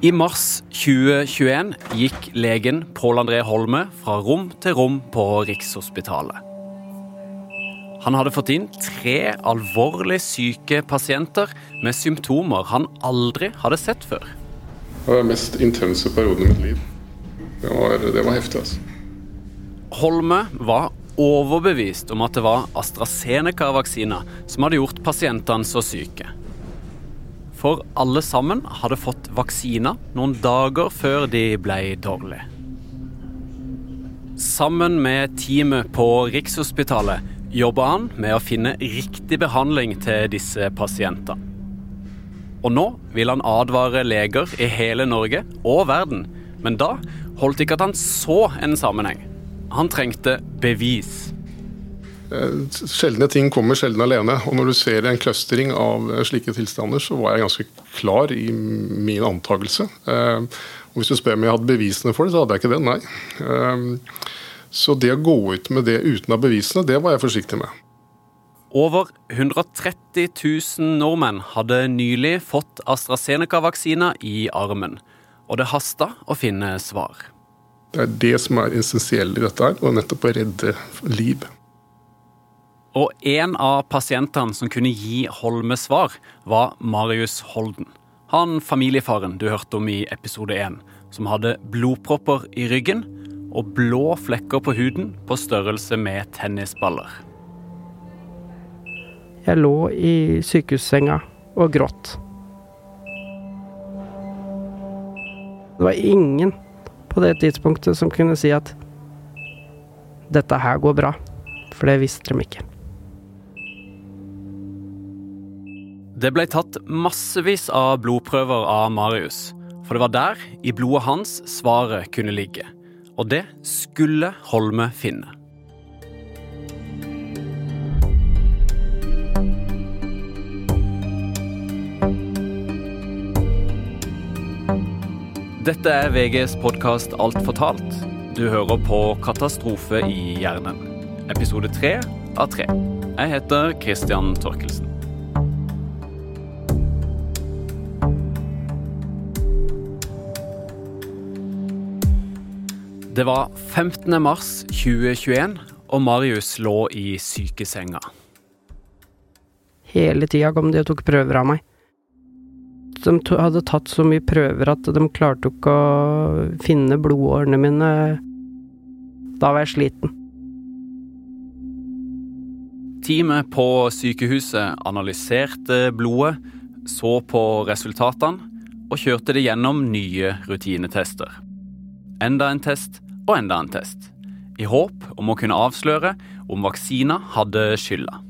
I mars 2021 gikk legen Pål André Holme fra rom til rom på Rikshospitalet. Han hadde fått inn tre alvorlig syke pasienter med symptomer han aldri hadde sett før. Det var den mest intense perioden i mitt liv. Det var, det var heftig, altså. Holme var overbevist om at det var AstraZeneca-vaksina som hadde gjort pasientene så syke. For alle sammen hadde fått vaksiner noen dager før de ble dårlige. Sammen med teamet på Rikshospitalet jobba han med å finne riktig behandling til disse pasientene. Og nå vil han advare leger i hele Norge og verden, men da holdt ikke at han så en sammenheng. Han trengte bevis. Sjeldne ting kommer sjelden alene. Og når du ser en clustering av slike tilstander, så var jeg ganske klar i min antakelse. Og hvis du spør om jeg hadde bevisene for det, så hadde jeg ikke det, nei. Så det å gå ut med det uten å ha bevisene, det var jeg forsiktig med. Over 130 000 nordmenn hadde nylig fått AstraZeneca-vaksina i armen, og det hasta å finne svar. Det er det som er essensielt i dette, her, og nettopp å redde liv. Og en av pasientene som kunne gi Holme svar, var Marius Holden. Han familiefaren du hørte om i episode 1, som hadde blodpropper i ryggen og blå flekker på huden på størrelse med tennisballer. Jeg lå i sykehussenga og gråt. Det var ingen på det tidspunktet som kunne si at dette her går bra, for det visste de ikke. Det ble tatt massevis av blodprøver av Marius, for det var der, i blodet hans, svaret kunne ligge. Og det skulle Holme finne. Dette er VGs podkast Alt fortalt. Du hører på Katastrofe i hjernen. Episode tre av tre. Jeg heter Christian Torkelsen. Det var 15. mars 2021, og Marius lå i sykesenga. Hele tida kom de og tok prøver av meg. De hadde tatt så mye prøver at de klarte ikke å finne blodårene mine. Da var jeg sliten. Teamet på sykehuset analyserte blodet, så på resultatene og kjørte det gjennom nye rutinetester. Enda en test og enda en test, i håp om å kunne avsløre om vaksina hadde skylda.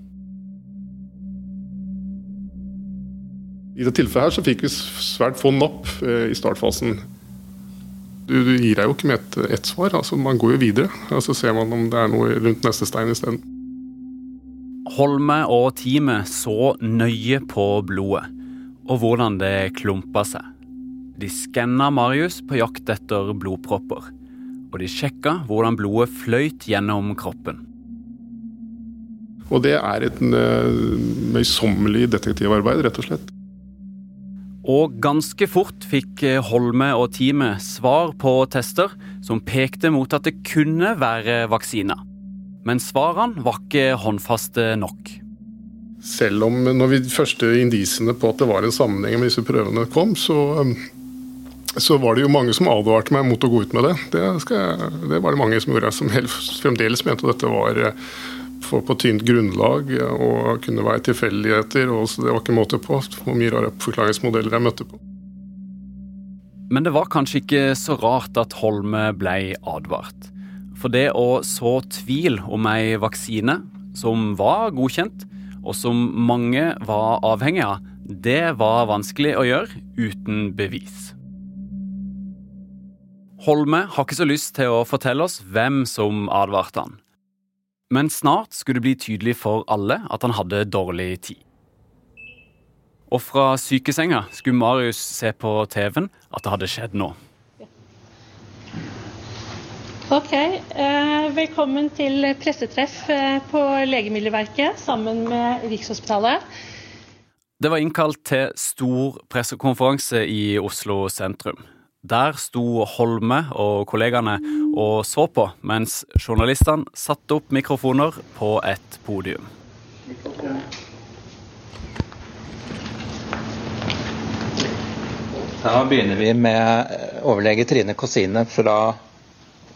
I det tilfellet her så fikk vi svært få napp i startfasen. Du, du gir deg jo ikke med ett et svar, altså man går jo videre. Og så ser man om det er noe rundt neste stein isteden. Holme og teamet så nøye på blodet og hvordan det klumpa seg. De skanna Marius på jakt etter blodpropper, og de sjekka hvordan blodet fløyt gjennom kroppen. Og det er et møysommelig detektivarbeid, rett og slett. Og ganske fort fikk Holme og teamet svar på tester som pekte mot at det kunne være vaksina. Men svarene var ikke håndfaste nok. Selv om når vi første indisiene på at det var en sammenheng med disse prøvene kom, så, så var det jo mange som advarte meg mot å gå ut med det. Det, jeg, det var det mange som gjorde, som fremdeles mente at dette var for på tynt grunnlag og kunne være tilfeldigheter. og Det var ikke måte på hvor mye rare forklaringsmodeller jeg møtte på. Men det var kanskje ikke så rart at Holme ble advart. For det å så tvil om ei vaksine som var godkjent, og som mange var avhengig av, det var vanskelig å gjøre uten bevis. Holme har ikke så lyst til å fortelle oss hvem som advarte han. Men snart skulle det bli tydelig for alle at han hadde dårlig tid. Og fra sykesenga skulle Marius se på TV-en at det hadde skjedd noe. Ok, eh, Velkommen til pressetreff eh, på Legemiddelverket sammen med Rikshospitalet. Det var innkalt til stor pressekonferanse i Oslo sentrum. Der sto Holme og kollegaene og så på, mens journalistene satte opp mikrofoner på et podium. Da begynner vi med overlege Trine Kosine fra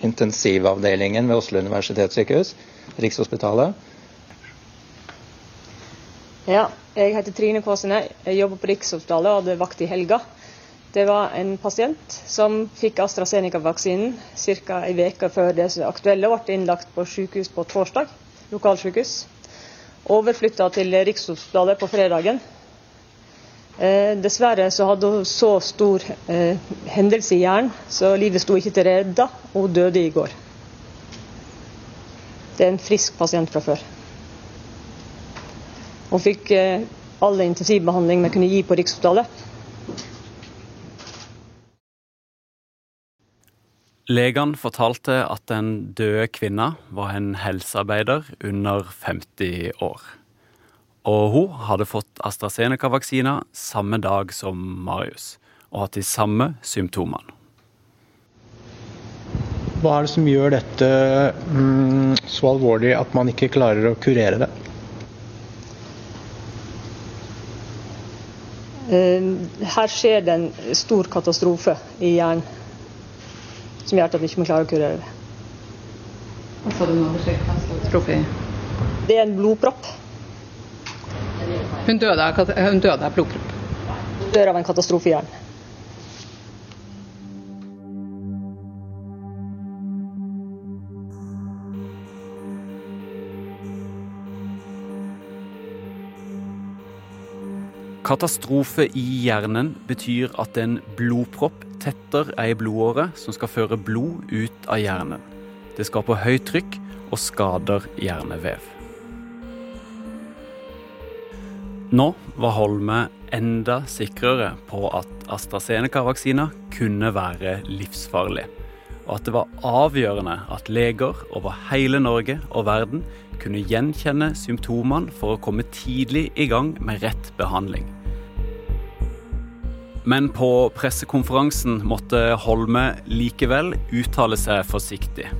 intensivavdelingen ved Oslo universitetssykehus, Rikshospitalet. Ja, jeg heter Trine Kåsene. Jeg jobber på Rikshospitalet og hadde vakt i helga. Det var en pasient som fikk AstraZeneca-vaksinen ca. ei uke før det aktuelle ble innlagt på sykehus på torsdag, lokalsykehus. Overflytta til Rikshospitalet på fredagen. Eh, dessverre så hadde hun så stor eh, hendelse i hjernen, så livet sto ikke til redda, og hun døde i går. Det er en frisk pasient fra før. Hun fikk eh, all intensivbehandling vi kunne gi på Rikshospitalet. Legene fortalte at den døde kvinna var en helsearbeider under 50 år. Og hun hadde fått AstraZeneca-vaksina samme dag som Marius, og hatt de samme symptomene. Hva er det som gjør dette mm, så alvorlig at man ikke klarer å kurere det? Eh, her skjer det en stor katastrofe i hjernen som gjør at vi ikke klarer å kurere det. Hva sa du nå? Det er en blodpropp. Hun døde av, hun døde av blodpropp. Dør av en katastrofe i hjernen. Katastrofe i hjernen betyr at en blodpropp tetter ei blodåre som skal føre blod ut av hjernen. Det skaper høyt trykk og skader hjernevev. Nå var Holme enda sikrere på at AstraZeneca-vaksina kunne være livsfarlig, og at det var avgjørende at leger over hele Norge og verden kunne gjenkjenne symptomene for å komme tidlig i gang med rett behandling. Men på pressekonferansen måtte Holme likevel uttale seg forsiktig.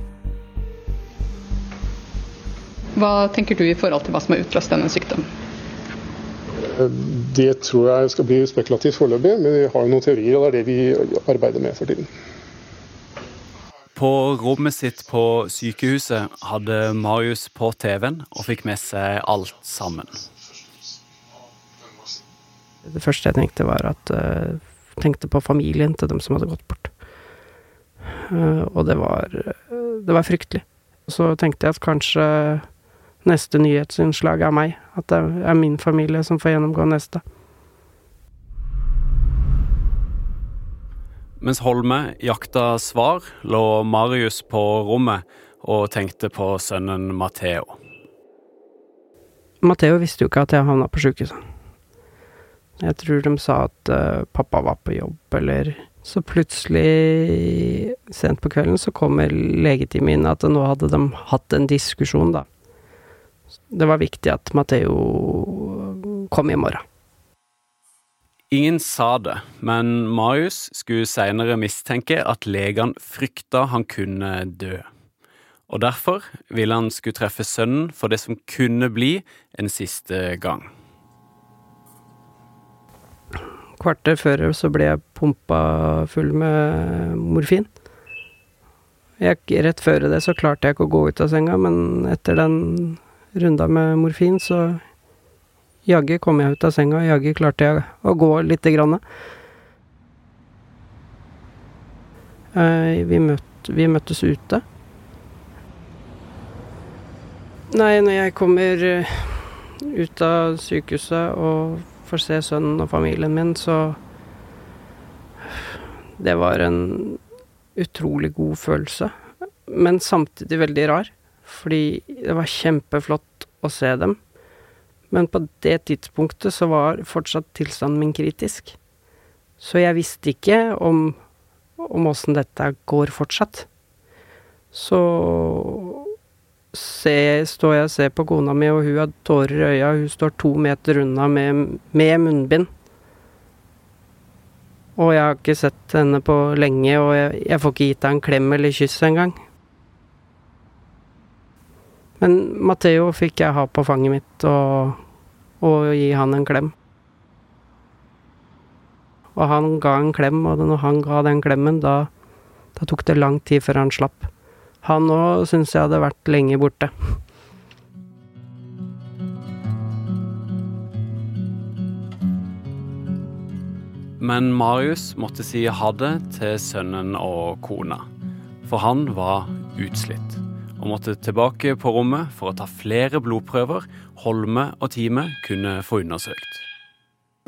Hva tenker du i forhold til hva som har utløst denne sykdommen? Det tror jeg skal bli spekulativt foreløpig, men vi har jo noen teorier, og det er det vi arbeider med for tiden. På rommet sitt på sykehuset hadde Marius på TV-en og fikk med seg alt sammen. Det første jeg tenkte, var at uh, tenkte på familien til dem som hadde gått bort. Uh, og det var, uh, det var fryktelig. Så tenkte jeg at kanskje neste nyhetsinnslag er meg. At det er min familie som får gjennomgå neste. Mens Holme jakta svar, lå Marius på rommet og tenkte på sønnen Matheo. Matheo visste jo ikke at jeg havna på sjukehuset. Jeg tror de sa at uh, pappa var på jobb, eller Så plutselig, sent på kvelden, så kommer legetimen inn at nå hadde de hatt en diskusjon, da. Det var viktig at Matheo kom i morgen. Ingen sa det, men Marius skulle senere mistenke at legene frykta han kunne dø. Og derfor ville han skulle treffe sønnen for det som kunne bli en siste gang. Kvarter før så ble jeg pumpa full med morfin. Jeg, rett før det så klarte jeg ikke å gå ut av senga, men etter den runda med morfin, så jaggu kom jeg ut av senga, jaggu klarte jeg å gå lite grann. Vi, møtt, vi møttes ute. Nei, når jeg kommer ut av sykehuset og får se sønnen og familien min, så Det var en utrolig god følelse, men samtidig veldig rar. Fordi det var kjempeflott å se dem. Men på det tidspunktet så var fortsatt tilstanden min kritisk. Så jeg visste ikke om åssen dette går fortsatt. Så se, står jeg og ser på kona mi, og hun har tårer i øya. Hun står to meter unna med, med munnbind. Og jeg har ikke sett henne på lenge, og jeg, jeg får ikke gitt henne en klem eller kyss engang. Men Matheo fikk jeg ha på fanget mitt og, og gi han en klem. Og han ga en klem, og når han ga den klemmen, da, da tok det lang tid før han slapp. Han òg syns jeg hadde vært lenge borte. Men Marius måtte si ha det til sønnen og kona, for han var utslitt og måtte tilbake på rommet for å ta flere blodprøver Holme og teamet kunne få undersøkt.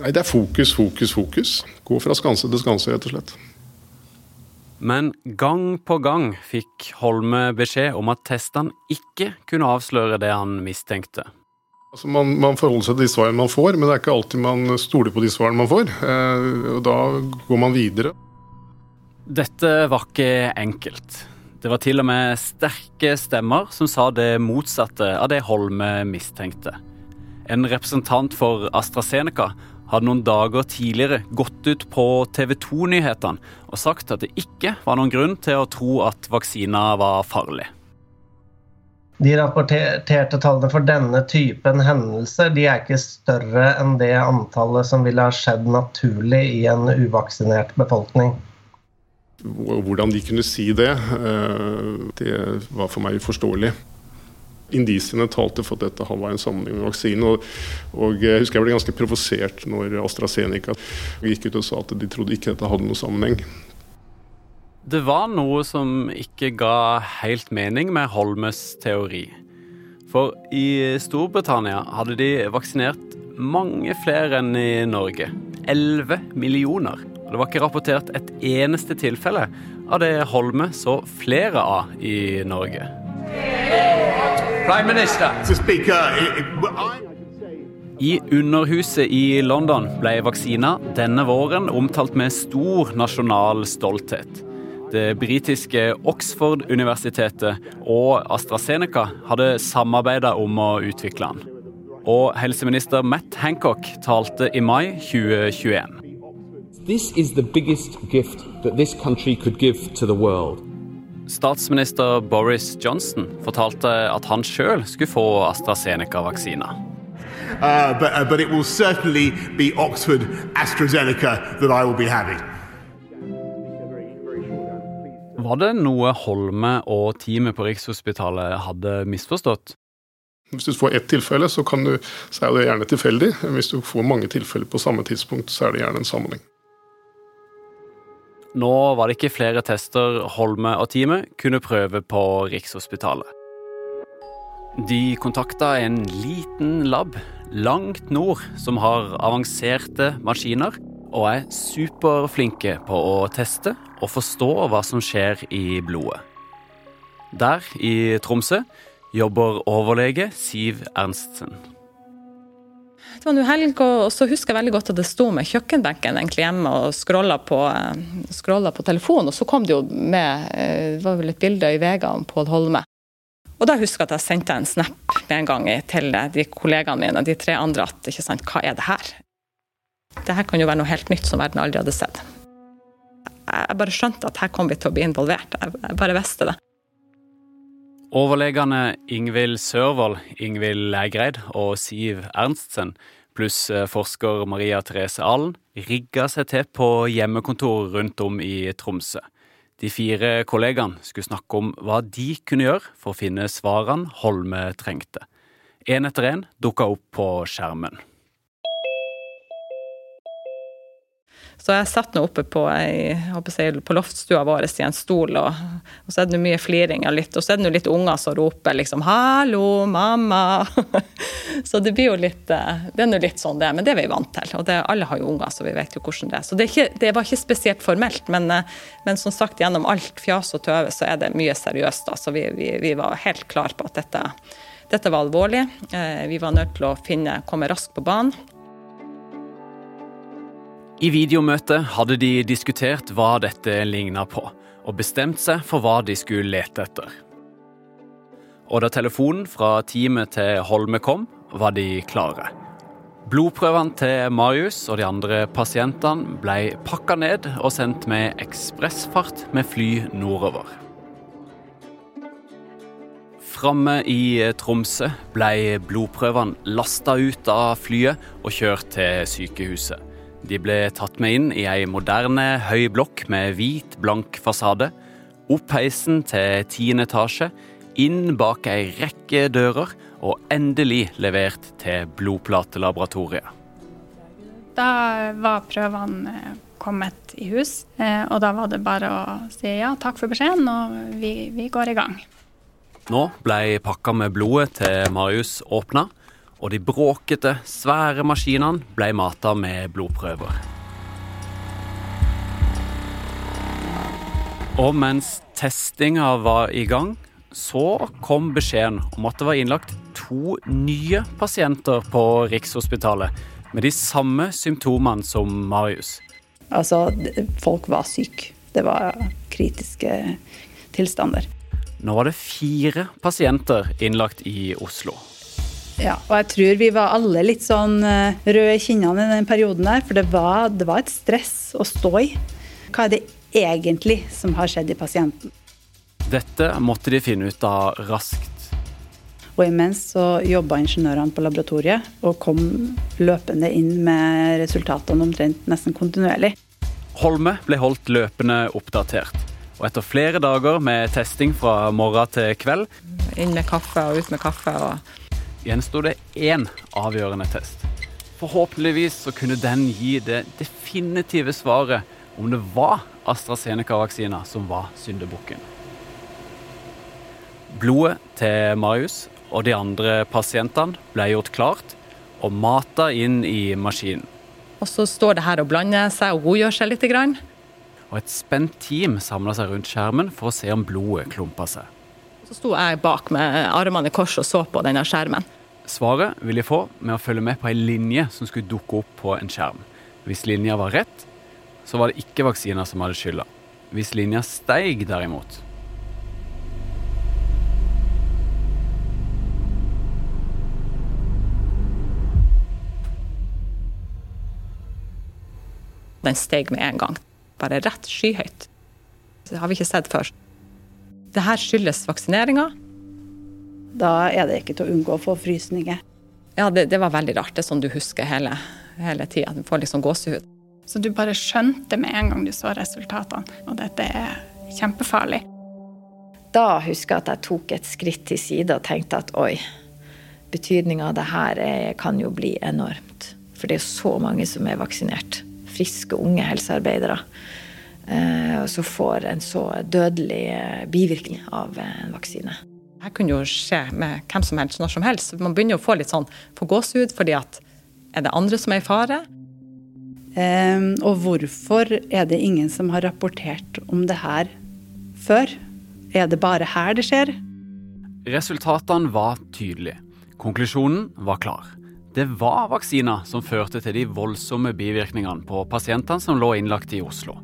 Nei, Det er fokus, fokus, fokus. Gå fra skanse til skanse, rett og slett. Men gang på gang fikk Holme beskjed om at testene ikke kunne avsløre det han mistenkte. Altså man, man, forholder seg til de svarene man får, men det er ikke alltid man stoler på de svarene man får. Eh, og Da går man videre. Dette var ikke enkelt. Det var til og med sterke stemmer som sa det motsatte av det Holme mistenkte. En representant for AstraZeneca hadde noen dager tidligere gått ut på TV 2-nyhetene og sagt at det ikke var noen grunn til å tro at vaksina var farlig. De rapporterte tallene for denne typen hendelser de er ikke større enn det antallet som ville ha skjedd naturlig i en uvaksinert befolkning. Hvordan de kunne si det, eh, det var for meg uforståelig. Indisiene talte for at dette var en sammenheng med vaksinen. Og, og, jeg husker jeg ble ganske provosert når AstraZeneca gikk ut og sa at de trodde ikke dette hadde noen sammenheng. Det var noe som ikke ga helt mening med Holmes teori. For i Storbritannia hadde de vaksinert mange flere enn i Norge. 11 millioner. Og det var ikke rapportert et eneste tilfelle av det Holme så flere av i Norge. I Underhuset i London ble vaksina denne våren omtalt med stor nasjonal stolthet. Det britiske Oxford-universitetet og AstraZeneca hadde samarbeida om å utvikle den. Og helseminister Matt Hancock talte i mai 2021. This is the biggest gift that this country could give to the world. Statsminister Boris Johnson fortalte at han sjøl skulle få AstraZeneca-vaksina. Uh, but, uh, but it will certainly be Oxford AstraZeneca that I will be having. Var det noe Holme og teamet på Rikshospitalet hadde misforstått? Hvis du får ett tilfelle, så, du, så er det gjerne tilfeldig. Hvis du får mange tilfeller på samme tidspunkt, så er det gjerne en sammenheng. Nå var det ikke flere tester Holme og teamet kunne prøve på Rikshospitalet. De kontakta en liten lab langt nord som har avanserte maskiner og er superflinke på å teste og forstå hva som skjer i blodet. Der, i Tromsø, jobber overlege Siv Ernstsen. Det var nå helg, og så husker jeg veldig godt at det sto med kjøkkenbenken egentlig hjemme og scrolla på, på telefonen, og så kom det jo med det var vel et bilde i VG om Pål Holme. Og da husker jeg at jeg sendte en snap med en gang til de kollegaene mine, de tre andre, at ikke sant, hva er det her? Det her kan jo være noe helt nytt som verden aldri hadde sett. Jeg bare skjønte at her kom vi til å bli involvert. Jeg bare visste det. Overlegene Ingvild Sørvold, Ingvild Lægreid og Siv Ernstsen pluss forsker Maria Therese Allen rigga seg til på hjemmekontor rundt om i Tromsø. De fire kollegaene skulle snakke om hva de kunne gjøre for å finne svarene Holme trengte. Én etter én dukka opp på skjermen. Så jeg satt nå oppe på, jeg, på loftstua vår i en stol, og, og så er det mye fliring og litt, og så er det litt unger som roper liksom 'hallo, mamma'. så det blir jo litt Det er nå litt sånn det men det er vi vant til. Og det, alle har jo unger, så vi vet jo hvordan det er. Så det, er ikke, det var ikke spesielt formelt, men, men, som sagt, gjennom alt fjas og tøve så er det mye seriøst. da, Så vi, vi, vi var helt klar på at dette, dette var alvorlig. Vi var nødt til å finne, komme raskt på banen. I videomøtet hadde de diskutert hva dette ligna på, og bestemt seg for hva de skulle lete etter. Og da telefonen fra teamet til Holme kom, var de klare. Blodprøvene til Marius og de andre pasientene ble pakka ned og sendt med ekspressfart med fly nordover. Framme i Tromsø ble blodprøvene lasta ut av flyet og kjørt til sykehuset. De ble tatt med inn i ei moderne, høy blokk med hvit, blank fasade. Opp heisen til tiende etasje, inn bak ei rekke dører og endelig levert til blodplatelaboratoriet. Da var prøvene kommet i hus, eh, og da var det bare å si ja, takk for beskjeden, og vi, vi går i gang. Nå ble pakka med blodet til Marius åpna, og de bråkete, svære maskinene ble mata med blodprøver. Og mens testinga var i gang, så kom beskjeden om at det var innlagt to nye pasienter på Rikshospitalet med de samme symptomene som Marius. Altså, folk var syke. Det var kritiske tilstander. Nå var det fire pasienter innlagt i Oslo. Ja, og jeg tror vi var alle litt sånn eh, røde i kinnene i den perioden der. For det var, det var et stress å stå i. Hva er det egentlig som har skjedd i pasienten? Dette måtte de finne ut av raskt. Og imens så jobba ingeniørene på laboratoriet og kom løpende inn med resultatene omtrent nesten kontinuerlig. Holme ble holdt løpende oppdatert. Og etter flere dager med testing fra morgen til kveld Inn med kaffe og ut med kaffe. og gjensto det én avgjørende test. Forhåpentligvis så kunne den gi det definitive svaret om det var AstraZeneca-vaksina som var syndebukken. Blodet til Marius og de andre pasientene ble gjort klart og mata inn i maskinen. Og så står det her og blander seg og godgjør seg litt. Og et spent team samla seg rundt skjermen for å se om blodet klumpa seg. Så sto jeg bak med armene i kors og så på denne skjermen. Svaret vil jeg få med å følge med på ei linje som skulle dukke opp på en skjerm. Hvis linja var rett, så var det ikke vaksina som hadde skylda. Hvis linja steig derimot, Den steg med en gang. Bare rett skyhøyt. Det har vi ikke sett før. Det her skyldes vaksineringa. Da er det ikke til å unngå å få frysninger. Ja, det, det var veldig rart. Det er sånn du husker hele, hele tida. Du får liksom gåsehud. Så du bare skjønte med en gang du så resultatene, og dette er kjempefarlig. Da husker jeg at jeg tok et skritt til side og tenkte at oi, betydninga av det her er, kan jo bli enormt. For det er så mange som er vaksinert. Friske, unge helsearbeidere. Eh, så får en så dødelig eh, bivirkning av en vaksine. Det kunne jo skje med hvem som helst når som helst. Man begynner jo å få litt sånn på gåsehud fordi at er det andre som er i fare? Um, og hvorfor er det ingen som har rapportert om det her før? Er det bare her det skjer? Resultatene var tydelige. Konklusjonen var klar. Det var vaksiner som førte til de voldsomme bivirkningene på pasientene som lå innlagt i Oslo.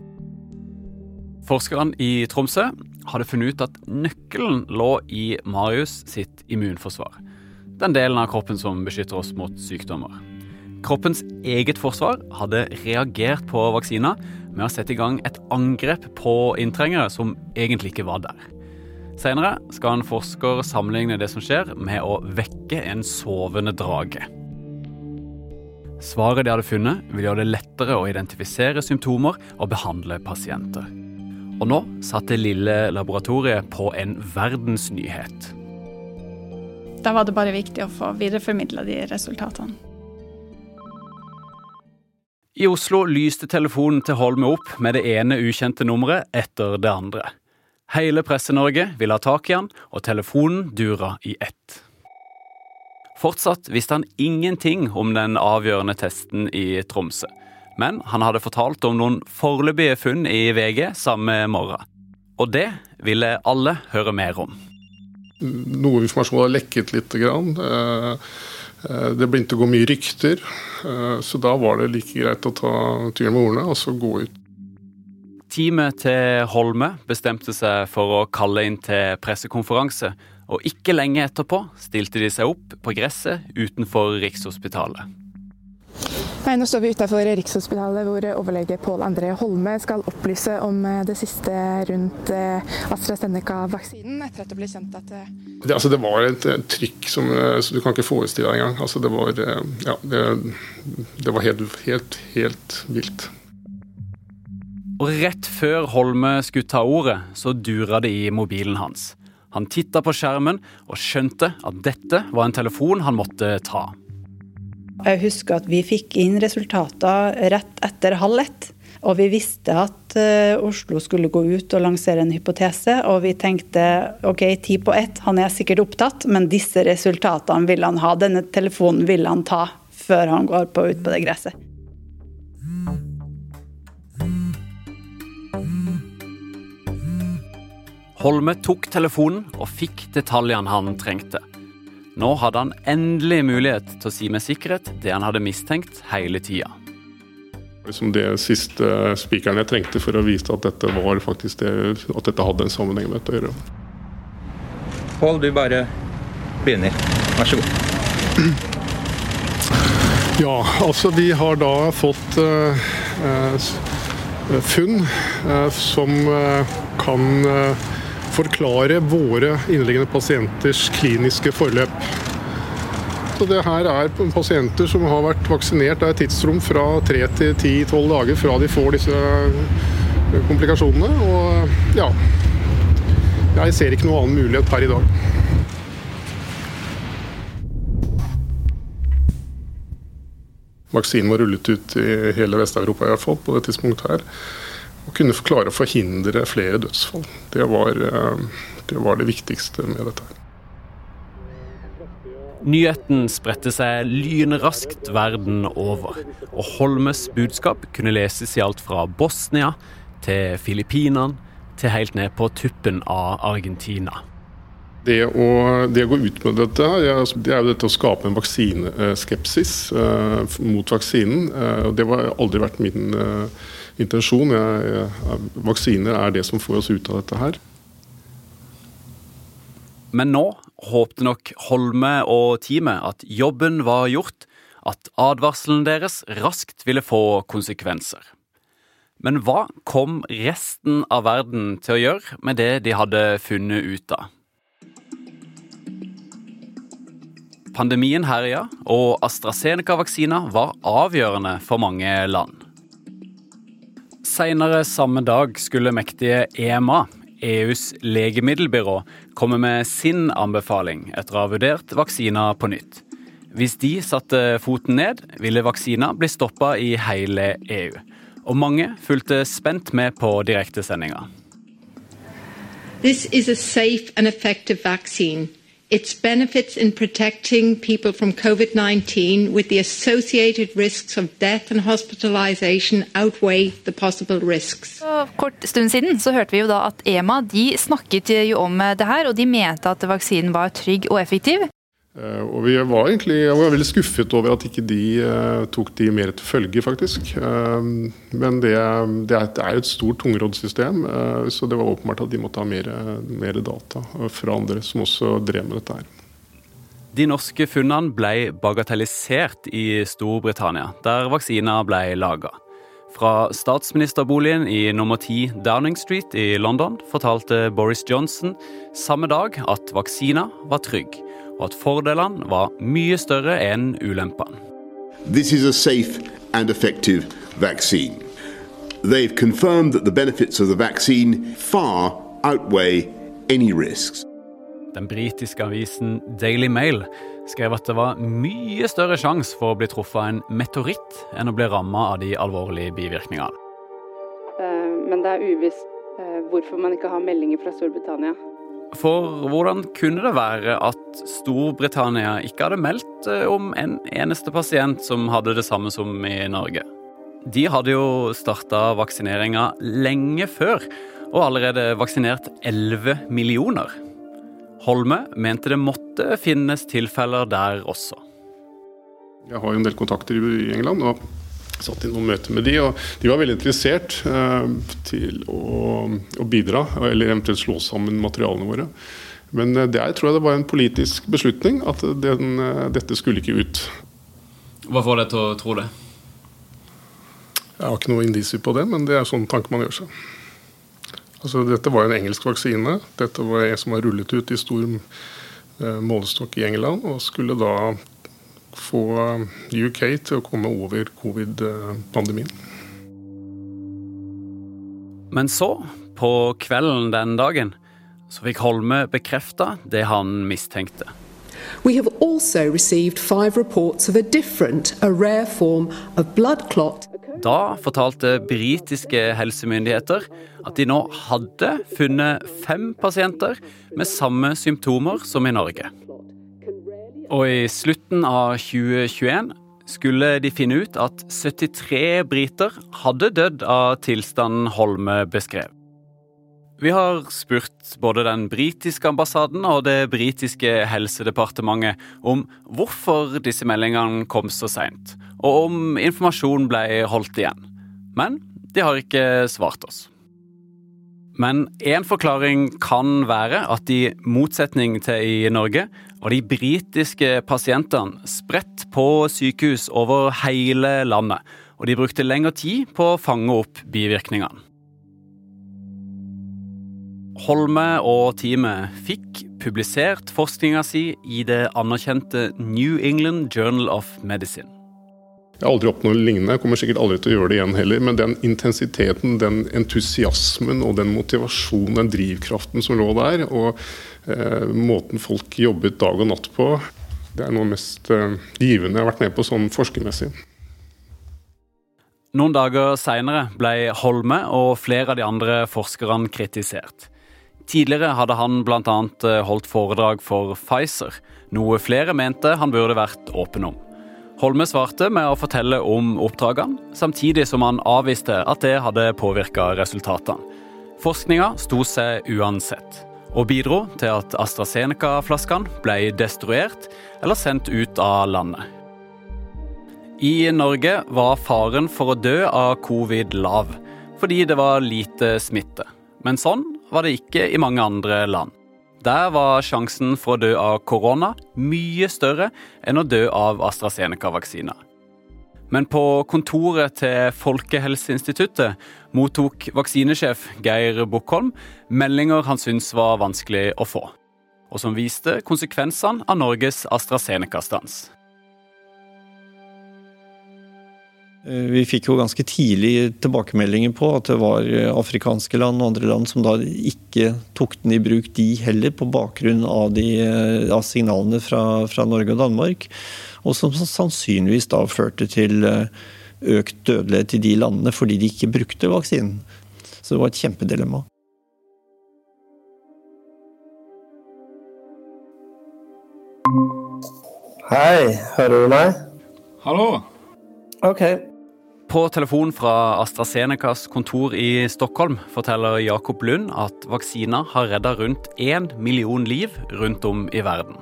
Forskerne i Tromsø hadde funnet ut at nøkkelen lå i Marius sitt immunforsvar. Den delen av kroppen som beskytter oss mot sykdommer. Kroppens eget forsvar hadde reagert på vaksina med å sette i gang et angrep på inntrengere som egentlig ikke var der. Senere skal en forsker sammenligne det som skjer, med å vekke en sovende drage. Svaret de hadde funnet, vil gjøre det lettere å identifisere symptomer og behandle pasienter. Og nå satt det lille laboratoriet på en verdensnyhet. Da var det bare viktig å få videreformidla de resultatene. I Oslo lyste telefonen til Holme opp med det ene ukjente nummeret etter det andre. Hele Presse-Norge ville ha tak i han, og telefonen dura i ett. Fortsatt visste han ingenting om den avgjørende testen i Tromsø. Men han hadde fortalt om noen foreløpige funn i VG samme morgen. Og det ville alle høre mer om. Noe informasjon har lekket litt. Grann. Det begynte å gå mye rykter, så da var det like greit å ta tyren med ordene og så gå ut. Teamet til Holme bestemte seg for å kalle inn til pressekonferanse Og ikke lenge etterpå stilte de seg opp på gresset utenfor Rikshospitalet. Nei, nå står vi utenfor Rikshospitalet hvor overlege Pål André Holme skal opplyse om eh, det siste rundt eh, AstraZeneca-vaksinen, etter at det ble kjent at eh, det, altså, det var et, et trykk som som, du kan ikke forestille deg engang. Altså, det var, ja, det, det var helt, helt, helt vilt. Og rett før Holme skulle ta ordet, så dura det i mobilen hans. Han titta på skjermen og skjønte at dette var en telefon han måtte ta. Jeg husker at vi fikk inn resultater rett etter halv ett. Og vi visste at uh, Oslo skulle gå ut og lansere en hypotese, og vi tenkte ok, ti på ett, han er sikkert opptatt, men disse resultatene vil han ha. Denne telefonen vil han ta før han går på, ut på det gresset. Holme tok telefonen og fikk detaljene han trengte. Nå hadde han endelig mulighet til å si med sikkerhet det han hadde mistenkt hele tida. Liksom det siste spikeren jeg trengte for å vise at dette var faktisk det, at dette hadde en sammenheng med dette å gjøre. Pål, du bare begynner. Vær så god. Ja, altså vi har da fått uh, uh, funn uh, som kan forklare våre inneliggende pasienters kliniske forløp. Så det her er pasienter som har vært vaksinert av et tidsrom fra 3 til 10-12 dager fra de får disse eh, komplikasjonene. Og ja Jeg ser ikke noen annen mulighet per i dag. Vaksinen var rullet ut i hele Vest-Europa i hvert fall på det tidspunktet her å kunne klare å forhindre flere dødsfall. Det var, eh, det var det viktigste med dette. Nyheten spredte seg lynraskt verden over, og Holmes budskap kunne leses i alt fra Bosnia til Filippinene til helt ned på tuppen av Argentina. Det å, det å, gå ut med dette, her, det er jo dette å skape en vaksineskepsis eh, mot vaksinen. Uh, det har aldri vært min eh, intensjon. Jeg, jeg, vaksiner er det som får oss ut av dette her. Men nå håpte nok Holme og teamet at jobben var gjort, at advarselen deres raskt ville få konsekvenser. Men hva kom resten av verden til å gjøre med det de hadde funnet ut av? Pandemien herja, og AstraZeneca-vaksina var avgjørende for mange land. Senere samme dag skulle mektige EMA, EUs legemiddelbyrå, komme med sin anbefaling etter å ha vurdert vaksiner på nytt. Hvis de satte foten ned, ville vaksiner bli stoppa i hele EU. Og mange fulgte spent med på direktesendinga. This is a safe and effective vaccine. Its benefits in protecting people from COVID 19 with the associated risks of death and hospitalization outweigh the possible risks. Kort stund siden så hørte vi jo da at EMA de snakket jo om det her, og de mente at vaksinen var trygg og effektiv. Eh, og vi var egentlig jeg var veldig skuffet over at ikke de uh, tok de mer til følge, faktisk. Uh, men det, det, er, jo et stort tungrådssystem, uh, så det var åpenbart at de måtte ha mer, mer, data fra andre som også drev med dette her. De norske funnene ble bagatellisert i Storbritannia, der vaksiner ble laga. Fra statsministerboligen i nummer 10 Downing Street i London fortalte Boris Johnson samme dag at vaksiner var trygg og at fordelene var mye større enn ulempene. This is a safe and effective vaccine. They've confirmed that the benefits of the vaccine far outweigh any risks. Den britiske avisen Daily Mail skrev at det var mye større sjanse for å bli truffet av en meteoritt enn å bli ramma av de alvorlige bivirkningene. Eh, men det er uvisst eh, hvorfor man ikke har meldinger fra Storbritannia. For hvordan kunne det være at Storbritannia ikke hadde meldt eh, om en eneste pasient som hadde det samme som i Norge? De hadde jo starta vaksineringa lenge før, og allerede vaksinert 11 millioner. Holme mente det måtte finnes tilfeller der også. Jeg har jo en del kontakter i England. og satt i noen møter med de, og de var veldig interessert eh, til å, å, bidra, eller eventuelt slå sammen materialene våre. Men eh, der tror jeg det var en politisk beslutning at den, eh, dette skulle ikke ut. Hva får deg til å tro det? Jeg har ikke noe indisier på det, men det er sånn tanke man gjør seg. Altså, dette var en engelsk vaksine. Dette var en som var rullet ut i stor eh, målestokk i England, og skulle da få UK til å komme over covid-pandemien. Men så, på kvelden den dagen, så fikk Holme bekrefta det han mistenkte. We have also received five reports of a different, a rare form of blood clot. Da fortalte britiske helsemyndigheter at de nå hadde funnet fem pasienter med samme symptomer som i Norge. Og i slutten av 2021 skulle de finne ut at 73 briter hadde dødd av tilstanden Holme beskrev. Vi har spurt både den britiske ambassaden og det britiske helsedepartementet om hvorfor disse meldingene kom så seint, og om informasjon ble holdt igjen. Men de har ikke svart oss. Men én forklaring kan være at i motsetning til i Norge, var de britiske pasientene spredt på sykehus over hele landet, og de brukte lengre tid på å fange opp bivirkningene. Holme og teamet fikk publisert forskninga si i det anerkjente New England Journal of Medicine. Jeg har aldri oppnådd lignende, jeg kommer sikkert aldri til å gjøre det igjen heller. Men den intensiteten, den entusiasmen og den motivasjonen, den drivkraften som lå der, og måten folk jobbet dag og natt på, det er noe mest eh, givende jeg har vært med på sånn forskermessig. Noen dager seinere ble Holme og flere av de andre forskerne kritisert. Tidligere hadde han bl.a. Eh, holdt foredrag for Pfizer, noe flere mente han burde vært åpen om. Holme svarte med å fortelle om oppdragene, samtidig som han avviste at det hadde påvirka resultatene. Forskninga sto seg uansett, og bidro til at AstraZeneca-flaskene ble destruert eller sendt ut av landet. I Norge var faren for å dø av covid lav, fordi det var lite smitte. Men sånn var det ikke i mange andre land. Der var sjansen for å dø av korona mye større enn å dø av AstraZeneca-vaksiner. Men på kontoret til Folkehelseinstituttet mottok vaksinesjef Geir Bukkholm meldinger han syntes var vanskelig å få, og som viste konsekvensene av Norges AstraZeneca-stans. Vi fikk jo ganske tidlig tilbakemeldinger på at det var eh, afrikanske land og andre land som da ikke tok den i bruk, de heller, på bakgrunn av, de, eh, av signalene fra, fra, Norge og Danmark. Og som sannsynligvis da førte til økt dødelighet i de landene fordi de ikke brukte vaksinen. Så det var et kjempedilemma. Hei, hører du meg? Hallo. Ok, på telefon fra AstraZenecas kontor i Stockholm forteller Jakob Lund at vaksina har redda rundt én million liv rundt om i verden.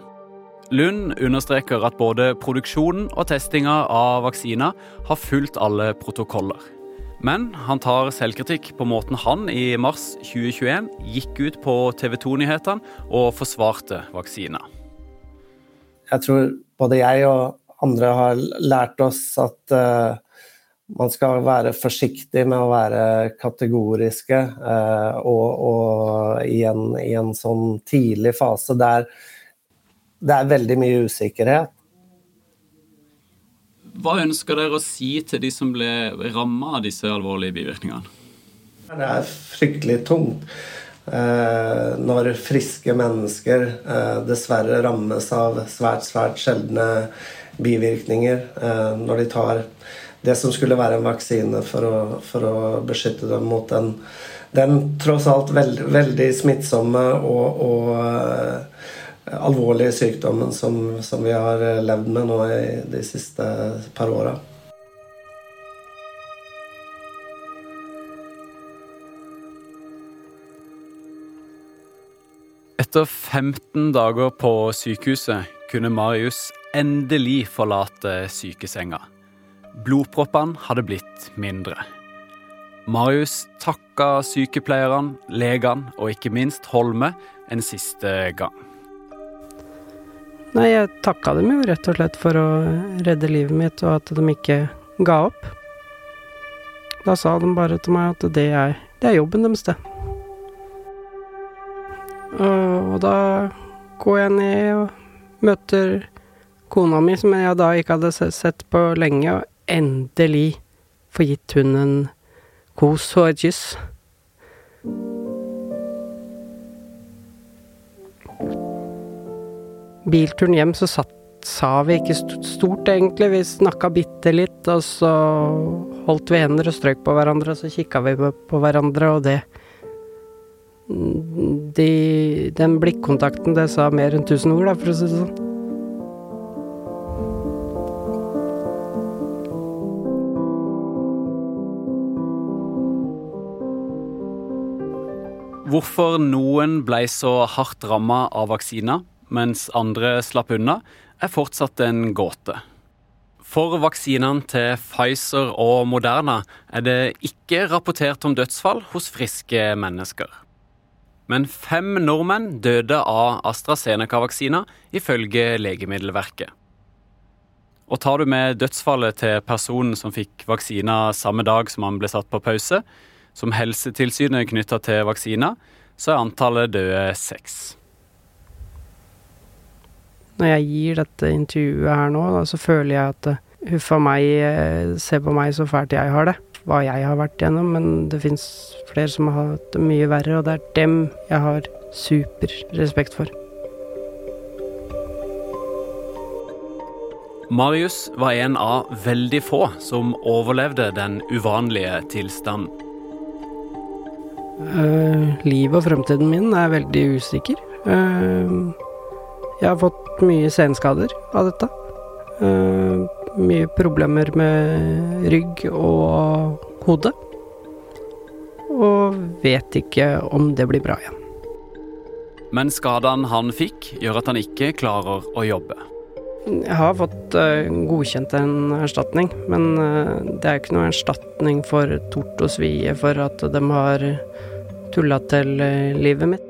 Lund understreker at både produksjonen og testinga av vaksina har fulgt alle protokoller. Men han tar selvkritikk på måten han i mars 2021 gikk ut på TV 2-nyhetene og forsvarte vaksina. Jeg tror både jeg og andre har lært oss at uh man skal være forsiktig med å være kategoriske. Eh, og, og i, en, i, en, sånn tidlig fase der det er veldig mye usikkerhet. Hva ønsker dere å si til de som ble ramma av disse alvorlige bivirkningene? Det er fryktelig tungt. Eh, når friske mennesker eh, dessverre rammes av svært, svært sjeldne bivirkninger. Eh, når de tar det som skulle være en vaksine for å, for å beskytte dem mot den, den tross alt veld, veldig smittsomme og, og uh, alvorlige sykdommen som, som, vi har eh, levd med nå i de siste par åra. Etter 15 dager på sykehuset kunne Marius endelig forlate sykesenga. Blodproppene hadde blitt mindre. Marius takka sykepleierne, legene og ikke minst Holme en siste gang. Nei, jeg takka dem jo rett og slett for å redde livet mitt, og at de ikke ga opp. Da sa de bare til meg at det er, det er jobben deres, det. Og, da går jeg ned og møter kona mi, som jeg da ikke hadde sett på lenge, og endelig få gitt hun en kos og et kyss. Bilturen hjem så satt, sa vi ikke stort, egentlig. Vi snakka bitte litt, og så holdt vi hender og strøk på hverandre, og så kikka vi på hverandre, og det de, Den blikkontakten, det sa mer enn tusen ord, da, for å si det sånn. Hvorfor noen ble så hardt ramma av vaksiner, mens andre slapp unna, er fortsatt en gåte. For vaksinene til Pfizer og Moderna er det ikke rapportert om dødsfall hos friske mennesker. Men fem nordmenn døde av AstraZeneca-vaksina, ifølge Legemiddelverket. Og tar du med dødsfallet til personen som fikk vaksina samme dag som han ble satt på pause, som Helsetilsynet knytta til vaksiner, så er antallet døde seks. Når jeg gir dette intervjuet her nå, da, så føler jeg at huffa meg, eh, se på meg så fælt jeg har det. Hva jeg har vært gjennom, men det fins flere som har hatt det mye verre, og det er dem jeg har super respekt for. Marius var en av veldig få som overlevde den uvanlige tilstanden. Uh, livet og fremtiden min er veldig usikker. Uh, jeg har fått mye senskader av dette. Uh, mye problemer med rygg og hode. Og vet ikke om det blir bra igjen. Men skadene han fikk, gjør at han ikke klarer å jobbe. Jeg har fått godkjent en erstatning, men det er ikke noe erstatning for tort og svie for at de har tulla til uh, livet mitt.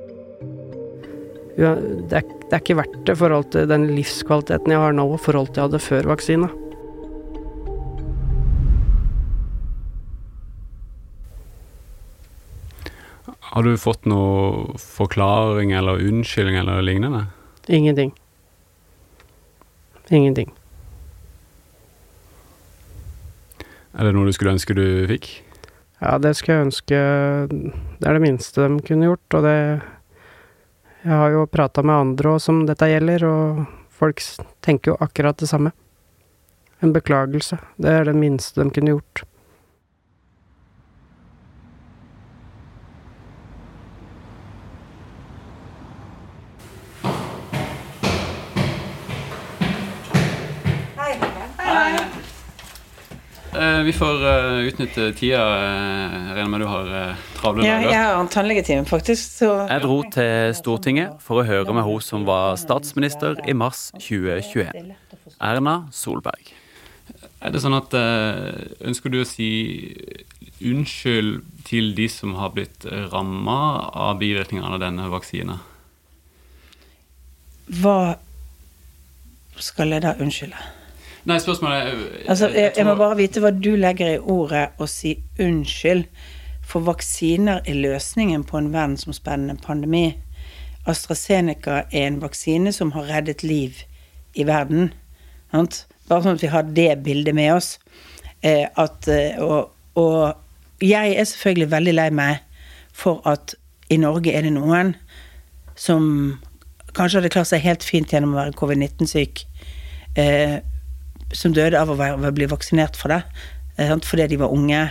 Ja, det, er, det er ikke verdt det i forhold til den livskvaliteten jeg har nå, og forhold til jeg hadde før vaksina. Har du fått noe forklaring eller unnskyldning eller lignende? Ingenting. Ingenting. Er det noe du skulle ønske du fikk? Ja, det skulle jeg ønske Det er det minste de kunne gjort, og det Jeg har jo prata med andre òg som dette gjelder, og folk tenker jo akkurat det samme. En beklagelse. Det er det minste de kunne gjort. Vi får uh, utnytte tida. Jeg regner med du har uh, travle ja. Jeg har en tannlegetime, faktisk. Så... Jeg dro til Stortinget for å høre med hun som var statsminister i mars 2021. Erna Solberg. Er det sånn at uh, Ønsker du å si unnskyld til de som har blitt ramma av bivirkningene av denne vaksinen? Hva skal jeg da unnskylde? Nei, spørsmålet er jeg, Altså, jeg, jeg må bare vite hva du legger i ordet å si unnskyld. For vaksiner er løsningen på en verdensomspennende pandemi. AstraZeneca er en vaksine som har reddet liv i verden. Sant? Bare sånn at vi har det bildet med oss. Eh, at, og, og, jeg er selvfølgelig veldig lei meg for at i Norge er det noen som kanskje hadde klart seg helt fint gjennom å være covid-19-syk. Eh, som døde av å, være, å bli vaksinert for det, sant? fordi de var unge,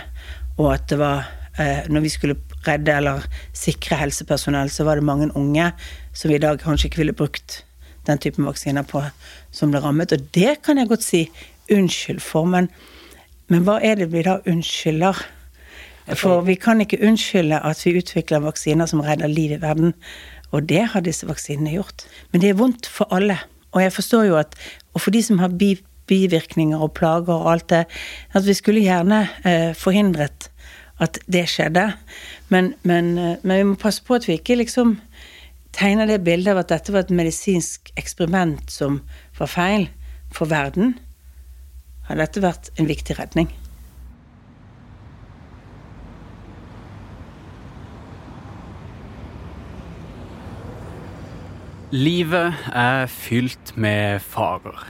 og at det var eh, Når vi skulle redde eller sikre helsepersonell, så var det mange unge som vi i dag kanskje ikke ville brukt den typen vaksiner på, som ble rammet. Og det kan jeg godt si unnskyld for, men, men hva er det vi da unnskylder? For vi kan ikke unnskylde at vi utvikler vaksiner som redder liv i verden. Og det har disse vaksinene gjort. Men det er vondt for alle. Og jeg forstår jo at Og for de som har bivirkninger og plager og alt det, at vi skulle gjerne eh, forhindret at det skjedde. Men, men, eh, men vi må passe på at vi ikke liksom tegner det bildet av at dette var et medisinsk eksperiment som var feil for verden. Har dette vært en viktig redning? Livet er fylt med farer.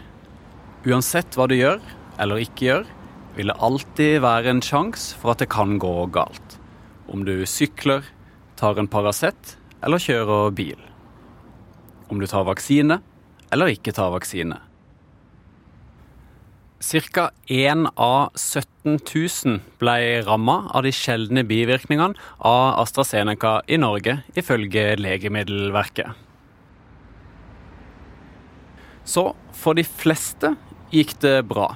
Uansett hva du gjør eller ikke gjør, vil det alltid være en sjanse for at det kan gå galt. Om du sykler, tar en Paracet eller kjører bil. Om du tar vaksine eller ikke tar vaksine. Ca. 1 av 17 000 ble ramma av de sjeldne bivirkningene av AstraZeneca i Norge, ifølge Legemiddelverket. Så for de fleste gikk det bra.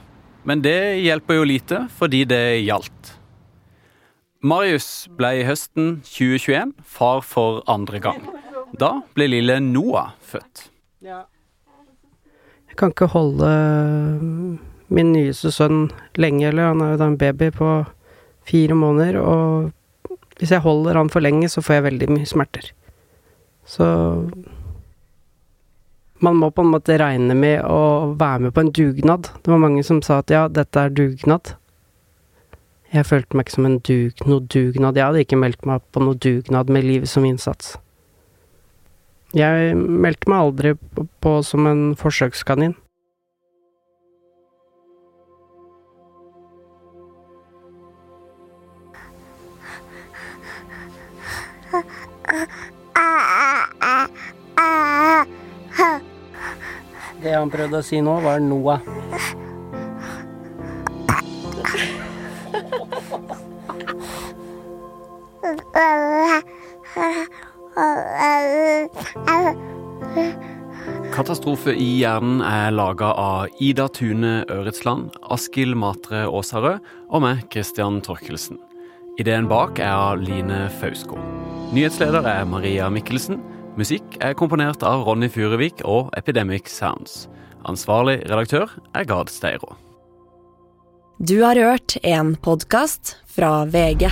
Men det hjelper jo lite, fordi det gjaldt. Marius ble i høsten 2021 far for andre gang. Da ble lille Noah født. Jeg kan ikke holde min nyeste sønn lenge, eller han er jo da en baby på fire måneder, og hvis jeg holder han for lenge, så får jeg veldig mye smerter. Så man må på en måte regne med å være med på en dugnad. Det var mange som sa at ja, dette er dugnad. Jeg følte meg ikke som en dug, noe dugnad. Jeg hadde ikke meldt meg på noe dugnad med livet som innsats. Jeg meldte meg aldri på som en forsøkskanin. Det han prøvde å si nå, var Noah. Katastrofe i hjernen er laga av Ida Tune Øretsland, Askild Matre Aasarød og meg, Christian Torkelsen. Ideen bak er av Line Fausko. Nyhetsleder er Maria Mikkelsen. Musikk er komponert av Ronny Furuvik og Epidemic Sounds. Ansvarlig redaktør er Gard Steiro. Du har hørt en podkast fra VG.